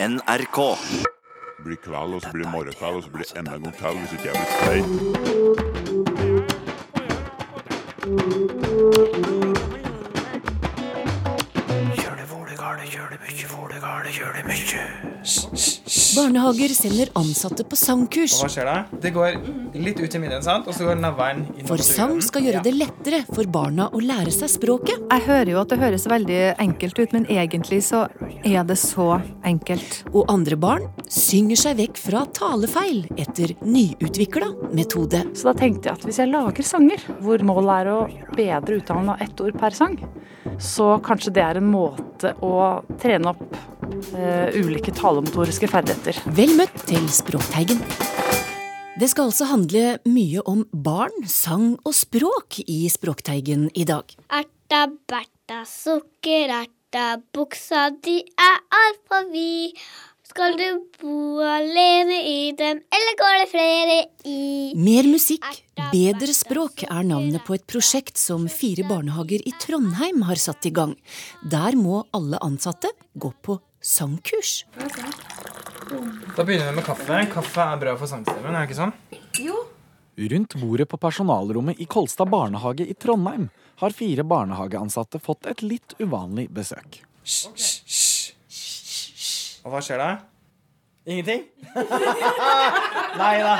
NRK. Det blir kveld, og så blir det morgenkveld, og så blir det enda en gang kveld hvis ikke jeg blir stein. Barnehager sender ansatte på sangkurs. Hva skjer da? Det går litt ut i midjen, sant? og så går navlen inn For sang skal gjøre det lettere for barna å lære seg språket. Jeg hører jo at det høres veldig enkelt ut, men egentlig så er det så enkelt. Og andre barn synger seg vekk fra talefeil etter nyutvikla metode. Så da tenkte jeg at hvis jeg lager sanger hvor målet er å bedre uttalen av ett ord per sang, så kanskje det er en måte å trene opp eh, ulike talemotoriske ferdigheter. Vel møtt til Språkteigen. Det skal altså handle mye om barn, sang og språk i Språkteigen i dag. Erta, berta, sukkererta, buksa di er altfor vid. Skal du bo alene i den, eller går det flere i? Mer musikk, bedre språk er navnet på et prosjekt som fire barnehager i Trondheim har satt i gang. Der må alle ansatte gå på sangkurs. Da begynner vi med kaffe. Kaffe er bra for sangstemmen, er det ikke sånn? Jo. Rundt bordet på personalrommet i Kolstad barnehage i Trondheim har fire barnehageansatte fått et litt uvanlig besøk. Hysj. Og hva skjer da? Ingenting? Nei da.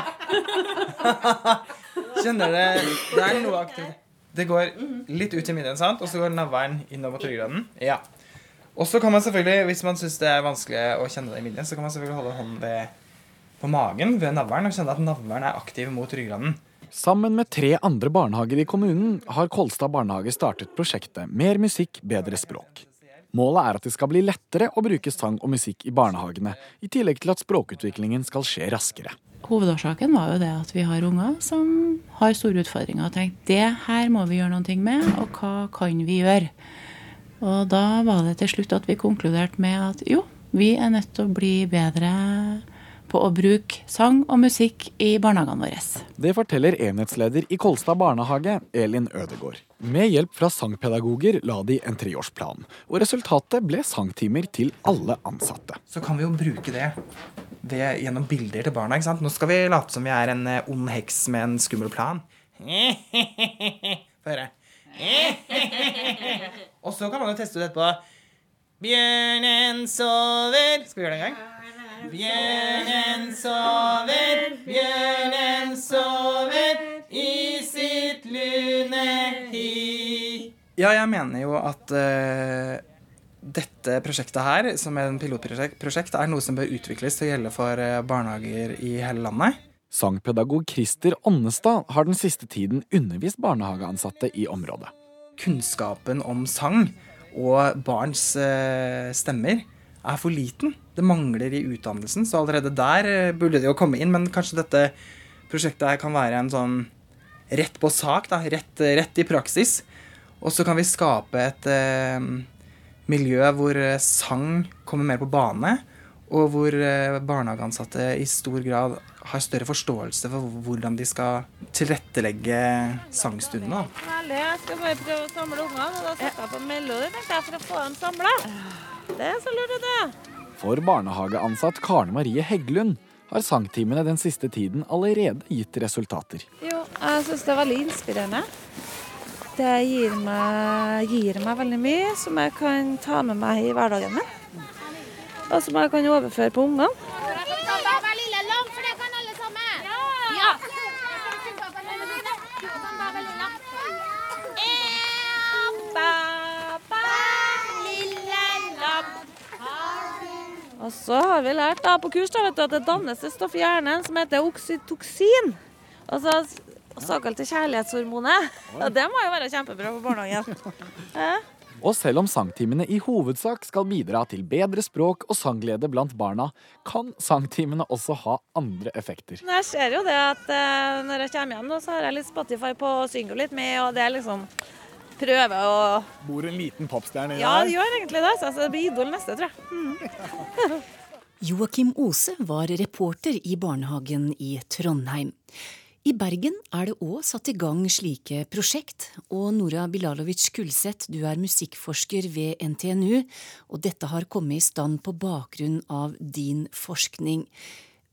Kjenner dere Det er noe aktivitet. Det går litt ut i midjen, sant? og så går navlen innover ryggraden. Ja. Og så kan man selvfølgelig, hvis man syns det er vanskelig å kjenne det i midjen, så kan man selvfølgelig holde hånden ved, på magen ved navlen og kjenne at navlen er aktiv mot ryggraden. Sammen med tre andre barnehager i kommunen har Kolstad barnehage startet prosjektet Mer musikk, bedre språk. Målet er at det skal bli lettere å bruke sang og musikk i barnehagene, i tillegg til at språkutviklingen skal skje raskere. Hovedårsaken var jo det at vi har unger som har store utfordringer og tenkt det her må vi gjøre noe med, og hva kan vi gjøre? Og da var det til slutt at vi konkluderte med at jo, vi er nødt til å bli bedre på å bruke sang og musikk i barnehagene våre. Det forteller enhetsleder i Kolstad barnehage, Elin Ødegård. Med hjelp fra sangpedagoger la de en treårsplan, og resultatet ble sangtimer til alle ansatte. Så kan vi jo bruke det det gjennom bilder til barna. ikke sant? Nå skal vi late som vi er en eh, ond heks med en skummel plan. Få høre. Så kan man jo teste ut etterpå. Bjørnen sover Skal vi gjøre det en gang? Bjørnen sover, bjørnen sover i sitt lune hi. Ja, jeg mener jo at uh, dette prosjektet her, som er en pilotprosjekt, er noe som bør utvikles til å gjelde for eh, barnehager i hele landet. Sangpedagog Christer Onnestad har den siste tiden undervist barnehageansatte i området. Kunnskapen om sang og barns eh, stemmer er for liten. Det mangler i utdannelsen, så allerede der eh, burde det jo komme inn. Men kanskje dette prosjektet her kan være en sånn rett på sak, da. Rett, rett i praksis. Og så kan vi skape et eh, miljø hvor eh, sang kommer mer på bane, og hvor eh, barnehageansatte i stor grad har større forståelse for hvordan de skal tilrettelegge sangstundene. Jeg skal bare prøve å samle ungene, og da setter jeg på melodi for å få dem samla. Det er så lurt, det. For barnehageansatt Karne Marie Heggelund har sangtimene den siste tiden allerede gitt resultater. Jo, jeg syns det er veldig inspirerende. Det gir meg, gir meg veldig mye som jeg kan ta med meg i hverdagen min. Og som jeg kan overføre på ungene. Og så har vi lært da på kurs da, vet du, at det dannes et stoff i hjernen som heter oksytoksin. Altså såkalte kjærlighetshormonet. Og det må jo være kjempebra for barnehagen. Og selv om sangtimene i hovedsak skal bidra til bedre språk og sangglede blant barna, kan sangtimene også ha andre effekter. Jeg ser jo det at eh, når jeg kommer hjem, nå, så har jeg litt Spotify på og synger litt med, og det er liksom prøve å Bor en liten popstjerne Ja, det gjør egentlig det. Så det blir Idol neste, tror jeg. Mm. Joakim Ose var reporter i barnehagen i Trondheim. I Bergen er det òg satt i gang slike prosjekt, og Nora Bilalovic Kulseth, du er musikkforsker ved NTNU, og dette har kommet i stand på bakgrunn av din forskning.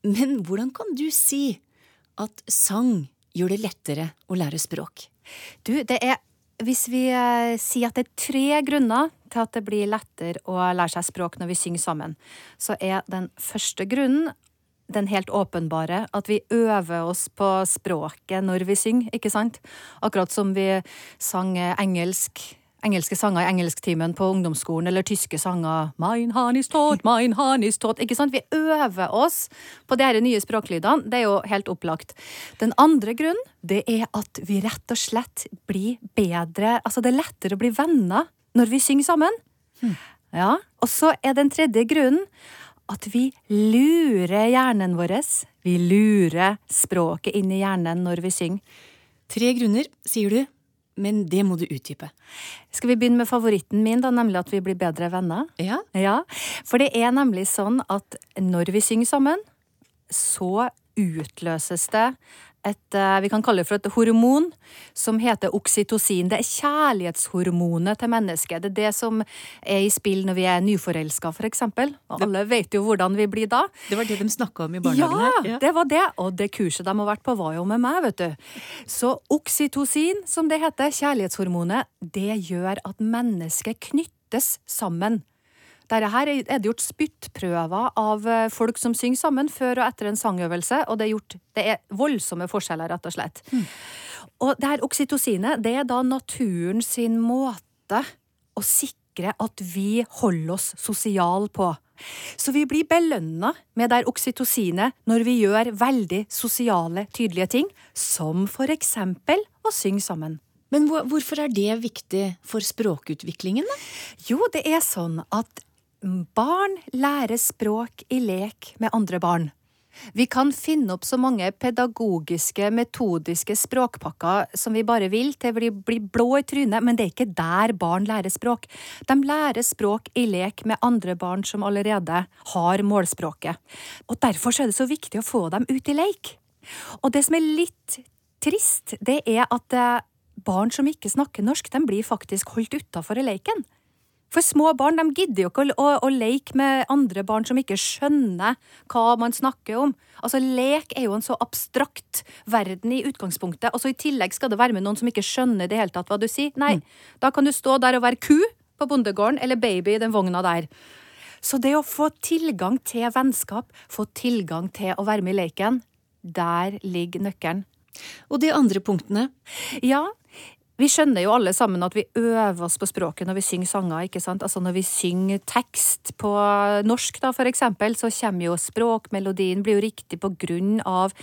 Men hvordan kan du si at sang gjør det lettere å lære språk? Du, det er hvis vi eh, sier at det er tre grunner til at det blir lettere å lære seg språk når vi synger sammen, så er den første grunnen den helt åpenbare, at vi øver oss på språket når vi synger, ikke sant? Akkurat som vi sang engelsk engelske sanger i engelsktimen på ungdomsskolen, eller tyske sanger Mein han is tot, mein han is tot. Ikke sant? Vi øver oss på de nye språklydene. Det er jo helt opplagt. Den andre grunnen, det er at vi rett og slett blir bedre Altså, det er lettere å bli venner når vi synger sammen. Hm. Ja. Og så er den tredje grunnen at vi lurer hjernen vår. Vi lurer språket inn i hjernen når vi synger. Tre grunner, sier du, men det må du utdype. Skal vi begynne med favoritten min, da, nemlig at vi blir bedre venner? Ja. ja. For det er nemlig sånn at når vi synger sammen, så utløses det et eh, vi kan kalle det for et hormon som heter oksytocin. Det er kjærlighetshormonet til mennesket. Det er det som er i spill når vi er nyforelska, for eksempel. Og alle vet jo hvordan vi blir da. Det var det de snakka om i barnehagen her. Ja, det var det. Og det kurset de har vært på, var jo med meg, vet du. Så oksytocin, som det heter, kjærlighetshormonet, det gjør at mennesket knyttes sammen. Dette her er det gjort spyttprøver av eh, folk som synger sammen før og etter en sangøvelse, og det er, gjort, det er voldsomme forskjeller, rett og slett. Mm. Og det her oksytocinet, det er da naturen sin måte å sikre at vi holder oss sosiale på. Så vi blir belønna med det oksytocinet når vi gjør veldig sosiale, tydelige ting, som for eksempel å synge sammen. Men hvorfor er det viktig for språkutviklingen, da? Jo, det er sånn at Barn lærer språk i lek med andre barn. Vi kan finne opp så mange pedagogiske, metodiske språkpakker som vi bare vil til vi blir blå i trynet, men det er ikke der barn lærer språk. De lærer språk i lek med andre barn som allerede har målspråket. Og Derfor er det så viktig å få dem ut i leik. Og det som er litt trist, det er at eh, barn som ikke snakker norsk, de blir faktisk holdt utafor i leiken. For små barn de gidder jo ikke å, å, å, leke med andre barn som ikke skjønner hva man snakker om. Altså, Lek er jo en så abstrakt verden i utgangspunktet, og så i tillegg skal det være med noen som ikke skjønner det hele tatt hva du sier. Nei, mm. da kan du stå der og være ku på bondegården, eller baby i den vogna der. Så det å få tilgang til vennskap, få tilgang til å være med i leken, der ligger nøkkelen. Og de andre punktene? Ja, vi skjønner jo alle sammen at vi øver oss på språket når vi synger sanger. ikke sant? Altså Når vi synger tekst på norsk, da, for eksempel, så kommer jo språkmelodien blir jo riktig på grunn av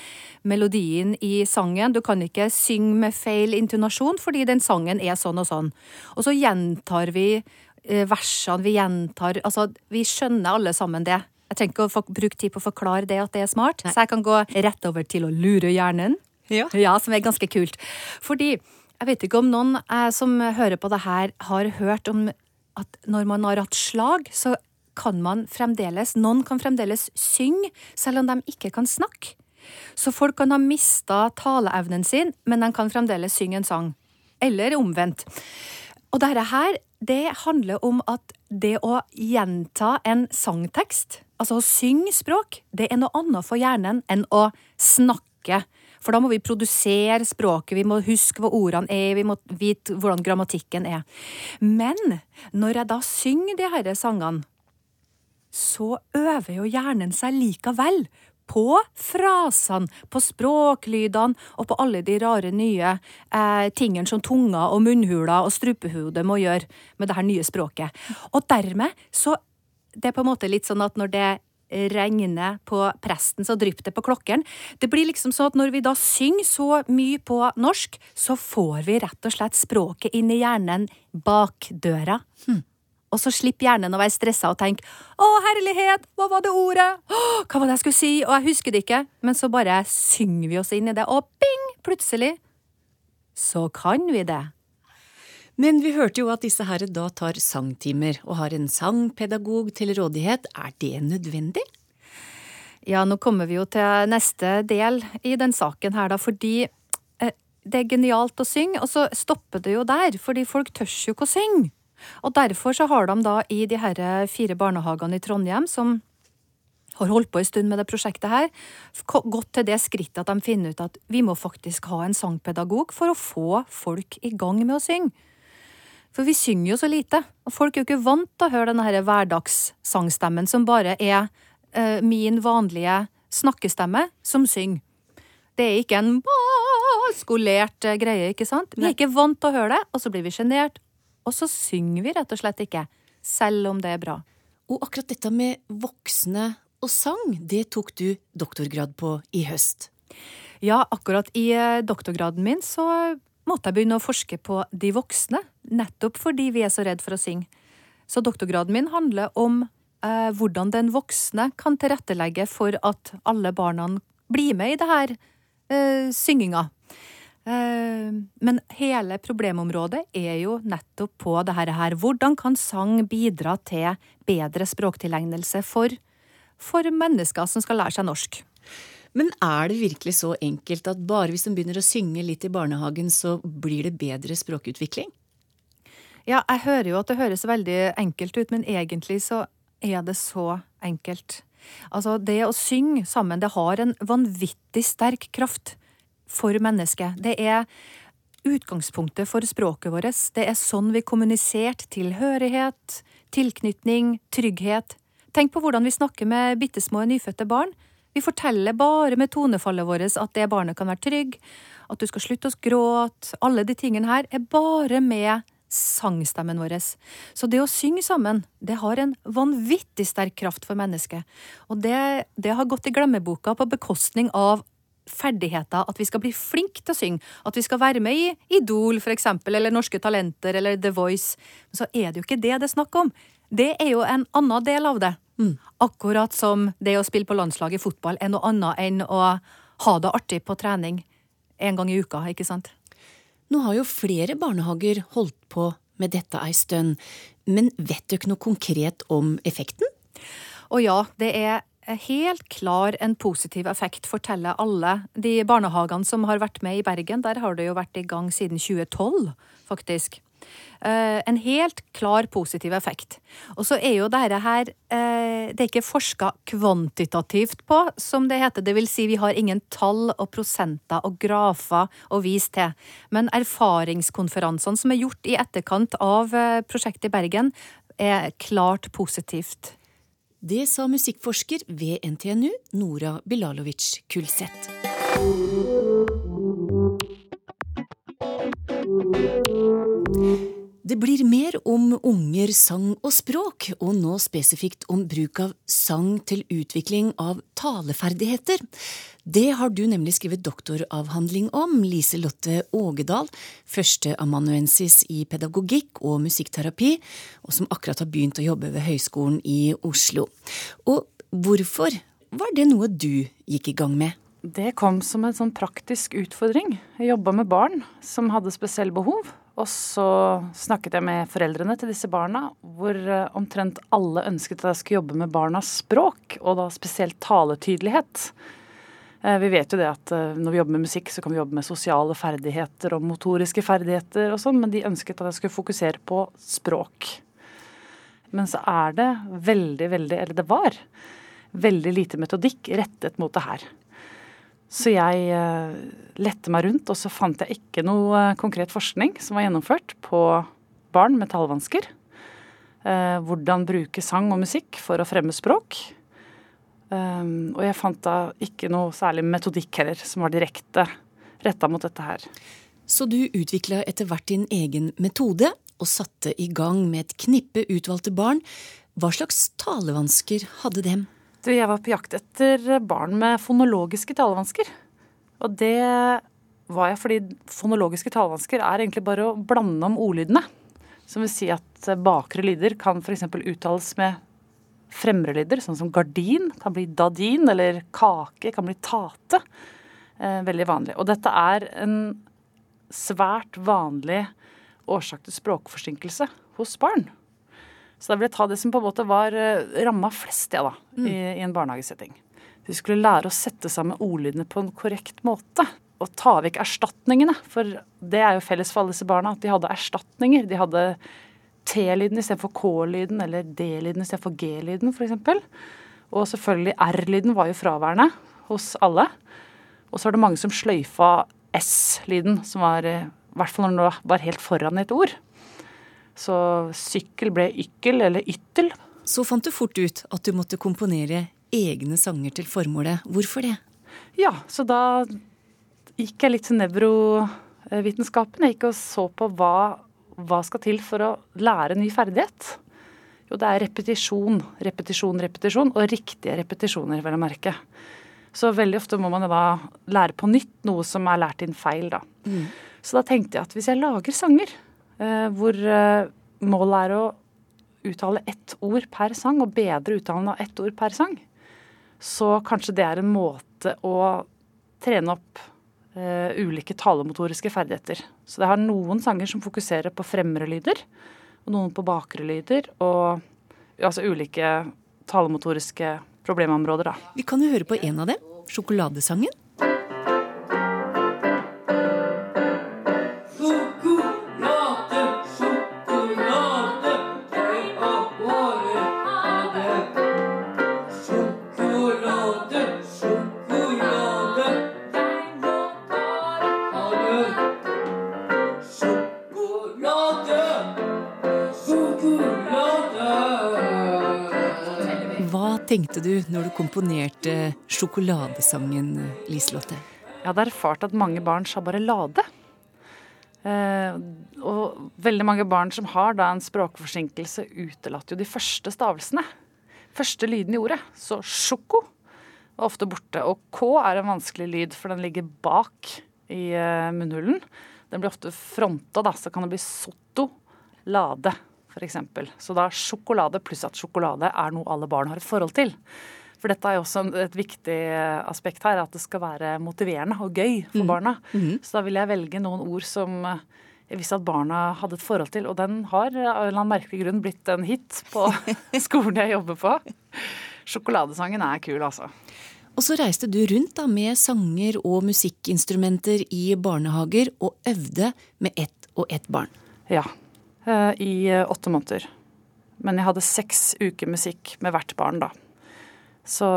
melodien i sangen. Du kan ikke synge med feil intonasjon fordi den sangen er sånn og sånn. Og så gjentar vi eh, versene, vi gjentar Altså, vi skjønner alle sammen det. Jeg trenger ikke å bruke tid på å forklare det at det er smart, Nei. så jeg kan gå rett over til å lure hjernen. Ja. ja, som er ganske kult. Fordi jeg vet ikke om noen eh, som hører på det her, har hørt om at når man har hatt slag, så kan man fremdeles Noen kan fremdeles synge, selv om de ikke kan snakke. Så folk kan ha mista taleevnen sin, men de kan fremdeles synge en sang. Eller omvendt. Og dette her, det handler om at det å gjenta en sangtekst, altså å synge språk, det er noe annet for hjernen enn å snakke. For da må vi produsere språket, vi må huske hva ordene er, vi må vite hvordan grammatikken er. Men når jeg da synger de disse sangene, så øver jo hjernen seg likevel på frasene, på språklydene og på alle de rare nye eh, tingene som tunga og munnhula og strupehodet må gjøre med det her nye språket. Og dermed så Det er på en måte litt sånn at når det regner på presten, så drypper det på klokkeren. Det blir liksom sånn at når vi da synger så mye på norsk, så får vi rett og slett språket inn i hjernen bak døra. Hm. Og så slipper hjernen å være stressa og tenke 'Å, herlighet, hva var det ordet?' 'Å, hva var det jeg skulle si?' Og jeg husker det ikke. Men så bare synger vi oss inn i det, og bing! Plutselig så kan vi det. Men vi hørte jo at disse her da tar sangtimer og har en sangpedagog til rådighet. Er det nødvendig? Ja, nå kommer vi jo til neste del i den saken her, da, fordi eh, det er genialt å synge, og så stopper det jo der, fordi folk tør jo ikke å synge. Og derfor så har de da i de her fire barnehagene i Trondheim, som har holdt på en stund med det prosjektet her, gått til det skrittet at de finner ut at vi må faktisk ha en sangpedagog for å få folk i gang med å synge. For vi synger jo så lite, og folk er jo ikke vant til å høre denne hverdagssangstemmen som bare er uh, min vanlige snakkestemme som synger. Det er ikke en skolert uh, greie, ikke sant? Vi er ikke vant til å høre det, og så blir vi sjenert, og så synger vi rett og slett ikke, selv om det er bra. Og akkurat dette med voksne og sang, det tok du doktorgrad på i høst. Ja, akkurat i eh, doktorgraden min så måtte jeg begynne å forske på de voksne, nettopp fordi vi er så redd for å synge. Så doktorgraden min handler om eh, hvordan den voksne kan tilrettelegge for at alle barna blir med i det her eh, synginga. Eh, men hele problemområdet er jo nettopp på det her. Hvordan kan sang bidra til bedre språktilegnelse for, for mennesker som skal lære seg norsk? Men er det virkelig så enkelt at bare hvis de begynner å synge litt i barnehagen, så blir det bedre språkutvikling? Ja, jeg hører jo at det høres veldig enkelt ut, men egentlig så er det så enkelt. Altså, det å synge sammen, det har en vanvittig sterk kraft for mennesket. Det er utgangspunktet for språket vårt. Det er sånn vi kommuniserte tilhørighet, tilknytning, trygghet. Tenk på hvordan vi snakker med bitte små nyfødte barn. Vi forteller bare med tonefallet vårt at det barnet kan være trygg, at du skal slutte å gråte. Alle de tingene her er bare med sangstemmen vår. Så det å synge sammen, det har en vanvittig sterk kraft for mennesket. Og det, det har gått i glemmeboka på bekostning av ferdigheter, at vi skal bli flinke til å synge, at vi skal være med i Idol, for eksempel, eller Norske Talenter, eller The Voice. Men så er det jo ikke det det er snakk om. Det er jo en annen del av det. Mm. Akkurat som det å spille på landslaget i fotball er noe annet enn å ha det artig på trening en gang i uka, ikke sant? Nå har jo flere barnehager holdt på med dette ei stund, men vet du ikke noe konkret om effekten? Å ja, det er helt klar en positiv effekt, forteller alle de barnehagene som har vært med i Bergen. Der har det jo vært i gang siden 2012, faktisk. Eh, en helt klar positiv effekt. Og så er jo dette her eh, Det er ikke forska kvantitativt på, som det heter. Det vil si vi har ingen tall og prosenter og grafer å vise til. Men erfaringskonferansene som er gjort i etterkant av eh, prosjektet i Bergen, er klart positivt. Det sa musikkforsker ved NTNU, Nora Bilalovic Kulseth. Det blir mer om unger, sang og språk, og nå spesifikt om bruk av sang til utvikling av taleferdigheter. Det har du nemlig skrevet doktoravhandling om, Lise Lotte Ågedal, førsteamanuensis i pedagogikk og musikkterapi, og som akkurat har begynt å jobbe ved Høgskolen i Oslo. Og hvorfor var det noe du gikk i gang med? Det kom som en sånn praktisk utfordring. Jeg jobba med barn som hadde spesielle behov. Og så snakket jeg med foreldrene til disse barna, hvor eh, omtrent alle ønsket at jeg skulle jobbe med barnas språk, og da spesielt taletydelighet. Eh, vi vet jo det at eh, når vi jobber med musikk, så kan vi jobbe med sosiale ferdigheter og motoriske ferdigheter og sånn, men de ønsket at jeg skulle fokusere på språk. Men så er det veldig, veldig, eller det var, veldig lite metodikk rettet mot det her. Så jeg eh, lette meg rundt, og så fant jeg ikke noe eh, konkret forskning som var gjennomført på barn med talevansker. Eh, hvordan bruke sang og musikk for å fremme språk. Og jeg fant da ikke noe særlig metodikk heller, som var direkte retta mot dette her. Så du utvikla etter hvert din egen metode, og satte i gang med et knippe utvalgte barn. Hva slags talevansker hadde dem? Du, jeg var på jakt etter barn med fonologiske talevansker. Og det var jeg fordi fonologiske talevansker er egentlig bare å blande om ordlydene. Som vil si at bakre lyder kan f.eks. uttales med fremre lyder, sånn som gardin kan bli dadin, eller kake kan bli tate. Eh, veldig vanlig. Og dette er en svært vanlig årsak til språkforsinkelse hos barn. Så da vil jeg ta det som på en måte var eh, ramma flest, ja, da, mm. i, i, en barnehagesetting. De skulle lære å sette sammen ordlydene på en korrekt måte. Og ta vekk erstatningene. For det er jo felles for alle disse barna at de hadde erstatninger. De hadde T-lyden istedenfor K-lyden, eller D-lyden istedenfor G-lyden, f.eks. Og selvfølgelig R-lyden var jo fraværende hos alle. Og så var det mange som sløyfa S-lyden, som var i hvert fall når den var helt foran et ord. Så sykkel ble ykkel eller yttel. Så fant du fort ut at du måtte komponere egne sanger til formålet. Hvorfor det? Ja, så da gikk jeg litt til nevrovitenskapen. Jeg gikk og så på hva, hva skal til for å lære ny ferdighet. Jo, det er repetisjon, repetisjon, repetisjon, og riktige repetisjoner, vil jeg merke. Så veldig ofte må man da lære på nytt noe som er lært inn feil, da. Mm. Så da tenkte jeg at hvis jeg lager sanger hvor eh, målet er å uttale ett ord per sang, og bedre uttalen av ett ord per sang, så kanskje det er en måte å trene opp uh, ulike talemotoriske ferdigheter. Så det har noen sanger som fokuserer på fremre lyder, og noen på bakre lyder, og altså ulike talemotoriske problemområder, da. Vi kan jo høre på en av dem. Sjokoladesangen. Komponerte sjokoladesangen, Liselotte? Jeg hadde erfart at mange barn sa bare 'lade'. Eh, og veldig mange barn som har da en språkforsinkelse, utelater jo de første stavelsene. Første lyden i ordet. Så sjoko er ofte borte. Og K er en vanskelig lyd, for den ligger bak i eh, munnhulen. Den blir ofte fronta, da, så kan det bli sotto, lade f.eks. Så da sjokolade pluss at sjokolade er noe alle barn har et forhold til. For dette er jo også et viktig aspekt her, at det skal være motiverende og gøy for mm. barna. Mm. Så da vil jeg velge noen ord som jeg visste at barna hadde et forhold til. Og den har av en eller annen merkelig grunn blitt en hit på skolen jeg jobber på. Sjokoladesangen er kul, altså. Og så reiste du rundt da med sanger og musikkinstrumenter i barnehager og øvde med ett og ett barn. Ja, Eh, i eh, åtte måneder. Men jeg hadde seks uker musikk med hvert barn da. Så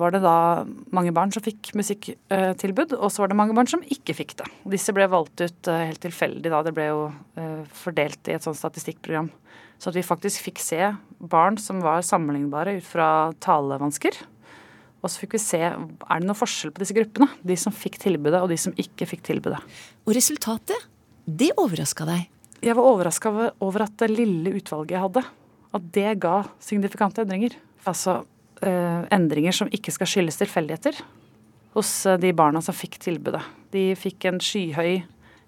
var det da mange barn som fikk musikktilbud, og så var det mange barn som ikke fikk det. Disse ble valgt ut eh, helt tilfeldig da. Det ble jo fordelt i et sånt statistikkprogram. Så at vi faktisk fikk se barn som var sammenlignbare ut fra talevansker. Og så fikk vi se er det noe forskjell på disse gruppene. De som fikk tilbudet, og de som ikke fikk tilbudet. Og resultatet, det overraska deg? Jeg var overraska over at det lille utvalget jeg hadde, at det ga signifikante endringer. Altså eh, endringer som ikke skal skyldes tilfeldigheter hos eh, de barna som fikk tilbudet. De fikk en skyhøy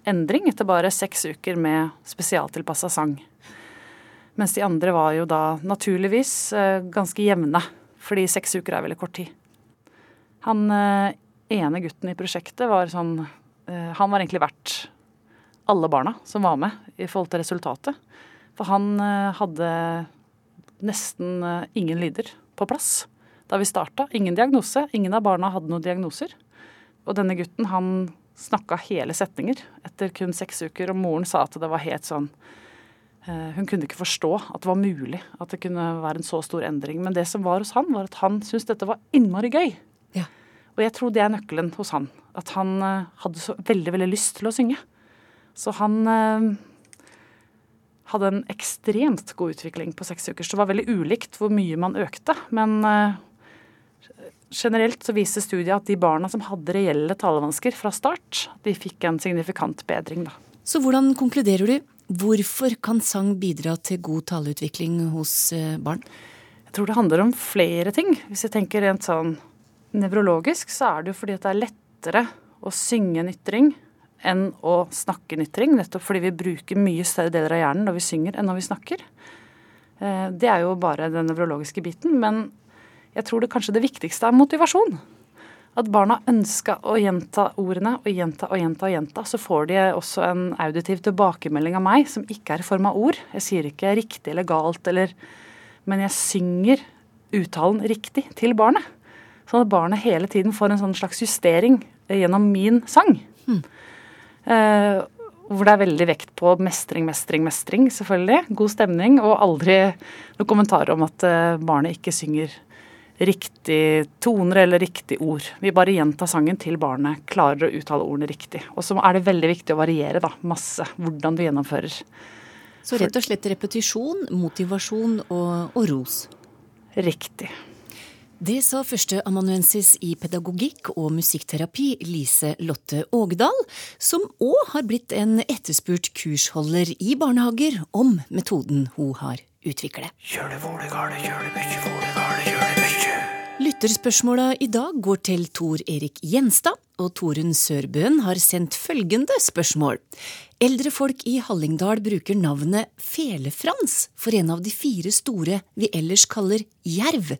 endring etter bare seks uker med spesialtilpassa sang. Mens de andre var jo da naturligvis eh, ganske jevne, fordi seks uker er veldig kort tid. Han eh, ene gutten i prosjektet var sånn eh, Han var egentlig verdt alle barna som var med i forhold til resultatet. For han eh, hadde nesten eh, ingen lyder på plass da vi starta. Ingen diagnose. Ingen av barna hadde noen diagnoser. Og denne gutten han snakka hele setninger etter kun seks uker, og moren sa at det var helt sånn eh, Hun kunne ikke forstå at det var mulig at det kunne være en så stor endring. Men det som var hos han, var at han syntes dette var innmari gøy. Ja. Og jeg tror det er nøkkelen hos han. At han hadde så veldig, veldig lyst til å synge. Så han eh, hadde en ekstremt god utvikling på seks uker. Så det var veldig ulikt hvor mye man økte. Men eh, generelt så viser studiet at de barna som hadde reelle talevansker fra start, de fikk en signifikant bedring, da. Så hvordan konkluderer du? Hvorfor kan sang bidra til god taleutvikling hos eh, barn? Jeg tror det handler om flere ting. Hvis jeg tenker rent sånn nevrologisk, så er det jo fordi det er lettere å synge en ytring enn å snakke en ytring, nettopp fordi vi bruker mye større deler av hjernen når vi synger enn når vi snakker. Eh, det er jo bare den nevrologiske biten, men jeg tror det kanskje det viktigste er motivasjon. At barna ønska å gjenta ordene og gjenta og gjenta og gjenta. Så får de også en auditiv tilbakemelding av meg som ikke er i form av ord. Jeg sier ikke riktig eller galt eller Men jeg synger uttalen riktig til barnet. Sånn at barnet hele tiden får en sånn slags justering gjennom min sang. Eh, hvor det er veldig vekt på mestring, mestring, mestring, selvfølgelig. God stemning, og aldri noen kommentarer om at eh, barnet ikke synger riktig toner eller riktig ord. Vi bare gjentar sangen til barnet klarer å uttale ordene riktig. Og så er det veldig viktig å variere da, masse hvordan du gjennomfører. Så rett og slett repetisjon, motivasjon og, og ros. Riktig. Det sa førsteamanuensis i pedagogikk og musikkterapi Lise Lotte Ågedal, som òg har blitt en etterspurt kursholder i barnehager om metoden hun har utviklet. Lytterspørsmåla i dag går til Tor Erik Gjenstad, og Torunn Sørbøen har sendt følgende spørsmål. Eldre folk i Hallingdal bruker navnet Felefrans for en av de fire store vi ellers kaller jerv.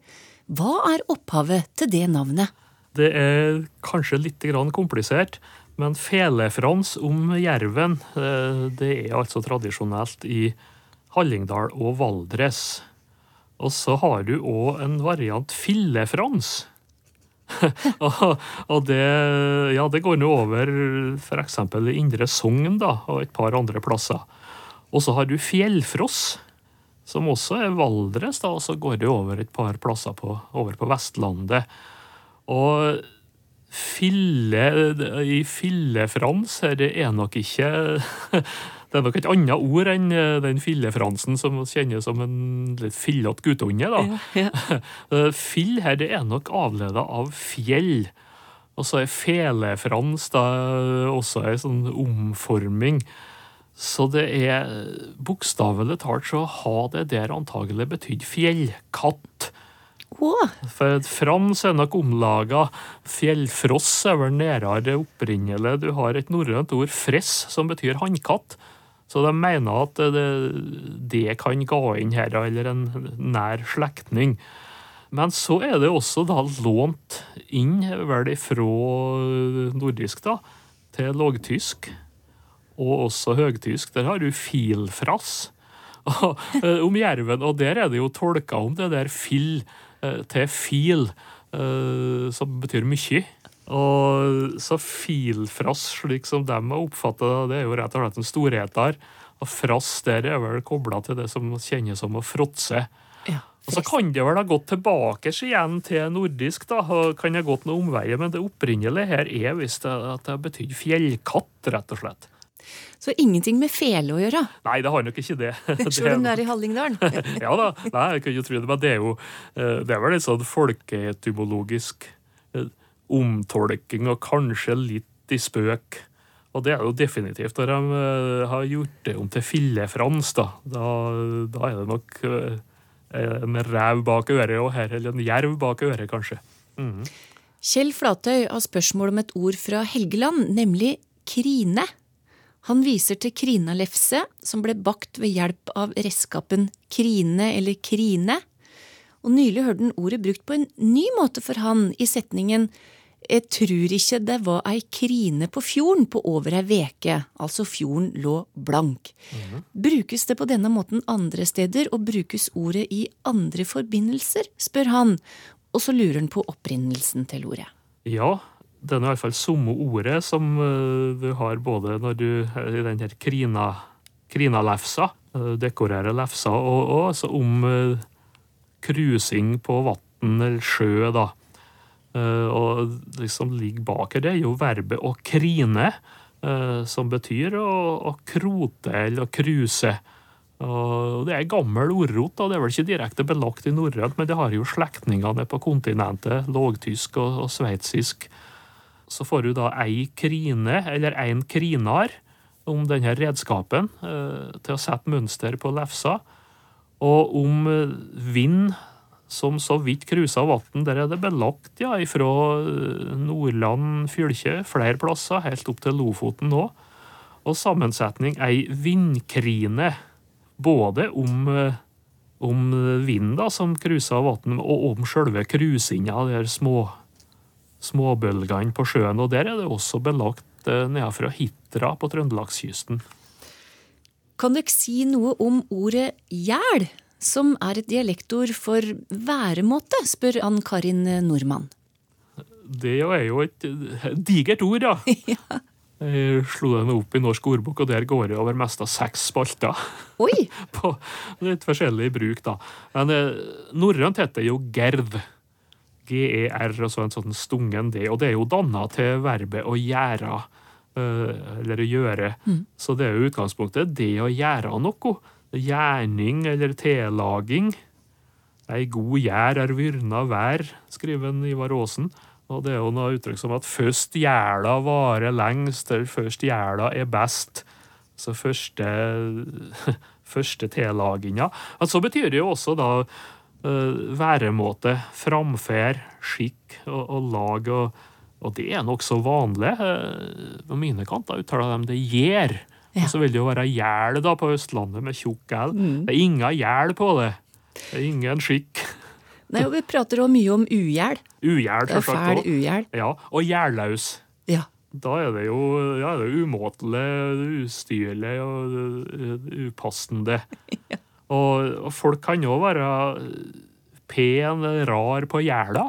Hva er opphavet til det navnet? Det er kanskje litt komplisert, men felefrans om jerven, eh, det er altså tradisjonelt i Hallingdal og Valdres. Og så har du òg en variant fillefrans. og det, ja, det går nå over f.eks. i Indre Sogn da, og et par andre plasser. Og så har du fjellfross, som også er Valdres, da, og så går det over et par plasser på, over på Vestlandet. Og fille, i fillefrans her er nok ikke Det er nok et annet ord enn eh, den fillefransen som kjennes som en litt fillete guttunge. da. Eh, Fill her det er nok avleda av fjell. Og så er felefrans da også ei sånn omforming. Så det er bokstavelig talt så har det der antagelig betydd fjellkatt. Åh, For frans er nok omlaga. Fjellfross er vel nærere opprinnelig. Du har et norrønt ord fress, som betyr hannkatt. Så de mener at det, det kan gå inn her, eller en nær slektning. Men så er det også da lånt inn vel ifra nordisk da, til lågtysk, og også høgtysk. Der har du filfrass eh, om jerven, og der er det jo tolka om det der fill eh, til fil, eh, som betyr mye. Og så filfrass, slik som de har oppfatta det, det er jo rett og slett en storheter. Og frass der er vel kobla til det som kjennes som å fråtse. ja. Og så kan det vel ha gått tilbake igjen til nordisk, da, og kan ha gått noen omveier, men det opprinnelige her er visst at det har betydd fjellkatt, rett og slett. Så ingenting med fele å gjøre, Nei, det har nok ikke det. Selv om det er i Hallingdalen? ja da, nei, jeg kunne jo tro det, men det er jo eh, det er vel en sånn folkeetymologisk eh, omtolking, og kanskje litt i spøk. Og det er jo definitivt når de eh, har gjort det om til fillefrans, da. Da, da er det nok en rev bak øret, og her eller en jerv bak øret, kanskje. Kjell Flatøy har spørsmål om et ord fra Helgeland, nemlig krine. Han viser til krinalefse, som ble bakt ved hjelp av redskapen krine eller krine. Og nylig hørte han ordet brukt på en ny måte for han i setningen Jeg trur ikke det var ei krine på fjorden på over ei veke, altså fjorden lå blank. Brukes det på denne måten andre steder, og brukes ordet i andre forbindelser, spør han, og så lurer han på opprinnelsen til ordet. Ja, det er i hvert fall samme ordet som eh, du har både når du i den her krina, krinalefsa, uh, dekorerer lefsa, og, og altså om krusing på vann eller sjø, da. Og det som ligger bak her, det er jo verbet å krine, eh, som betyr å, å krote eller å kruse. Og det er gammel ordrot, og det er vel ikke direkte belagt i norrønt, men det har jo slektninger på kontinentet, lågtysk og, og sveitsisk. Så får du da ei krine, eller én krinar, om denne redskapen eh, til å sette mønster på lefsa. Og om eh, vind som så vidt cruisa vann, der er det belagt ja, fra Nordland fylke, flere plasser, helt opp til Lofoten nå. Og sammensetning ei vindkrine, både om, eh, om vind som cruisa vann, og om sjølve cruisinga, de små, småbølgene på sjøen. Og der er det også belagt eh, nedenfra Hitra på trøndelagskysten. Kan dere si noe om ordet gjæl, som er et dialektord for væremåte, spør Ann Karin Nordmann. det er jo et eh, digert ord, ja. Jeg slo den opp i Norsk ordbok, og der går det over mest av seks spalter. Oi! På litt forskjellig bruk, da. Men eh, norrønt heter jo gerv. G-e-r, og så en sånn stungen D. Og det er jo danna til verbet å gjøre, eh, eller å gjøre. Så det er jo utgangspunktet det å gjøre noe. Gjerning eller tillaging. Ei god gjær er vyrna vær, skriver Ivar Aasen. Og det er jo noe uttrykk som at først gjæla varer lengst, eller først gjæla er best. Så første, første tillaginga. Men så betyr det jo også da væremåte, framferd, skikk og, og lag. Og, og det er nokså vanlig. Eh, på mine kanter uttaler de det gjær. Og så vil det jo være gjæl på Østlandet med tjukk L. Det er ingen gjæl på det. Det er ingen skikk. Nei, og Vi prater også mye om ugjæl. Ugjæl, selvsagt. fæl ugjæl. Ja, og gjærlaus. Ja. Da er det jo ja, det er umåtelig, ustyrlig og uh, upassende. Og, og folk kan jo være pen, rar på gjerda.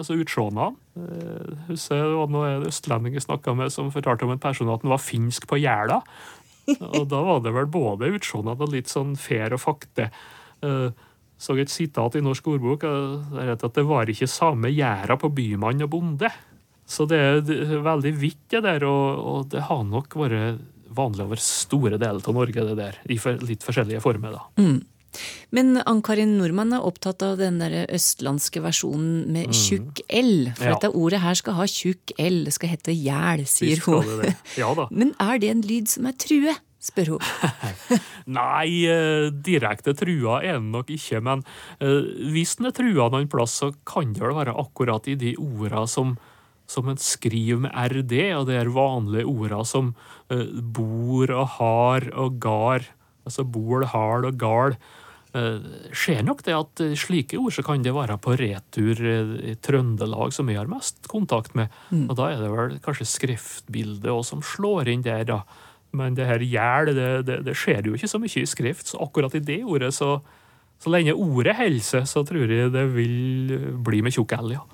Altså utseendet. Eh, Husker det var noe en østlending jeg snakka med som fortalte om en person at han var finsk på gjerda. Og da var det vel både utseendet og litt sånn fair og fakte. Eh, Så et sitat i Norsk ordbok eh, at det var ikke samme gjerda på bymann og bonde. Så det er veldig vidt, det der, og, og det har nok vært vanlig over store deler av Norge, det der, i litt forskjellige former, da. Mm. Men Ann-Karin Nordmann er opptatt av den der østlandske versjonen med tjukk L. For Mm. Ja. dette ordet her skal ha tjukk L, det skal hete jæl, sier hun. det det. Ja da. Men er det en lyd som er true? spør hun. Nei, eh, direkte trua er den nok ikke, men eh, hvis den er trua noen plass, så kan det vel være akkurat i de orda som, som en skriver med RD, og det er vanlige orda som eh, bor og har og gar, altså bol, hal og gal. Eh, skjer nok det at eh, slike ord så kan det være på retur i Trøndelag, som jeg har mest kontakt med. Og da er det vel kanskje skriftbildet òg som slår inn der, da. Men det her gjæl, det, det, det skjer jo ikke så mye i skrift, så akkurat i det ordet, så, så lenge ordet holder seg, så tror jeg det vil bli med tjukk L, ja.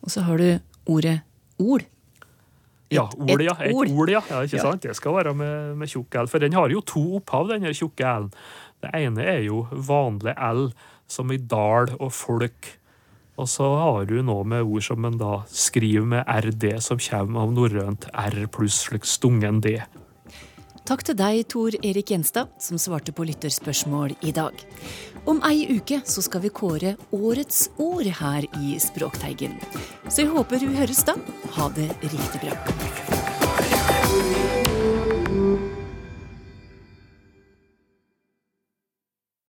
Og så har du ordet ord. Ja, Et- ord, ja. et ord. ord, ja. ja ikke sant? Det skal være med, med tjukk L. For den har jo to opphav, den tjukke L-en. Det ene er jo vanlig L, som i dal og folk. Og så har du noe med ord som en da skriver med RD, som kommer av norrønt R pluss slik stungen D. Takk til deg, Tor Erik Gjenstad, som svarte på lytterspørsmål i dag. Om ei uke så skal vi kåre årets ord her i Språkteigen. Så jeg håper vi høres da. Ha det riktig bra.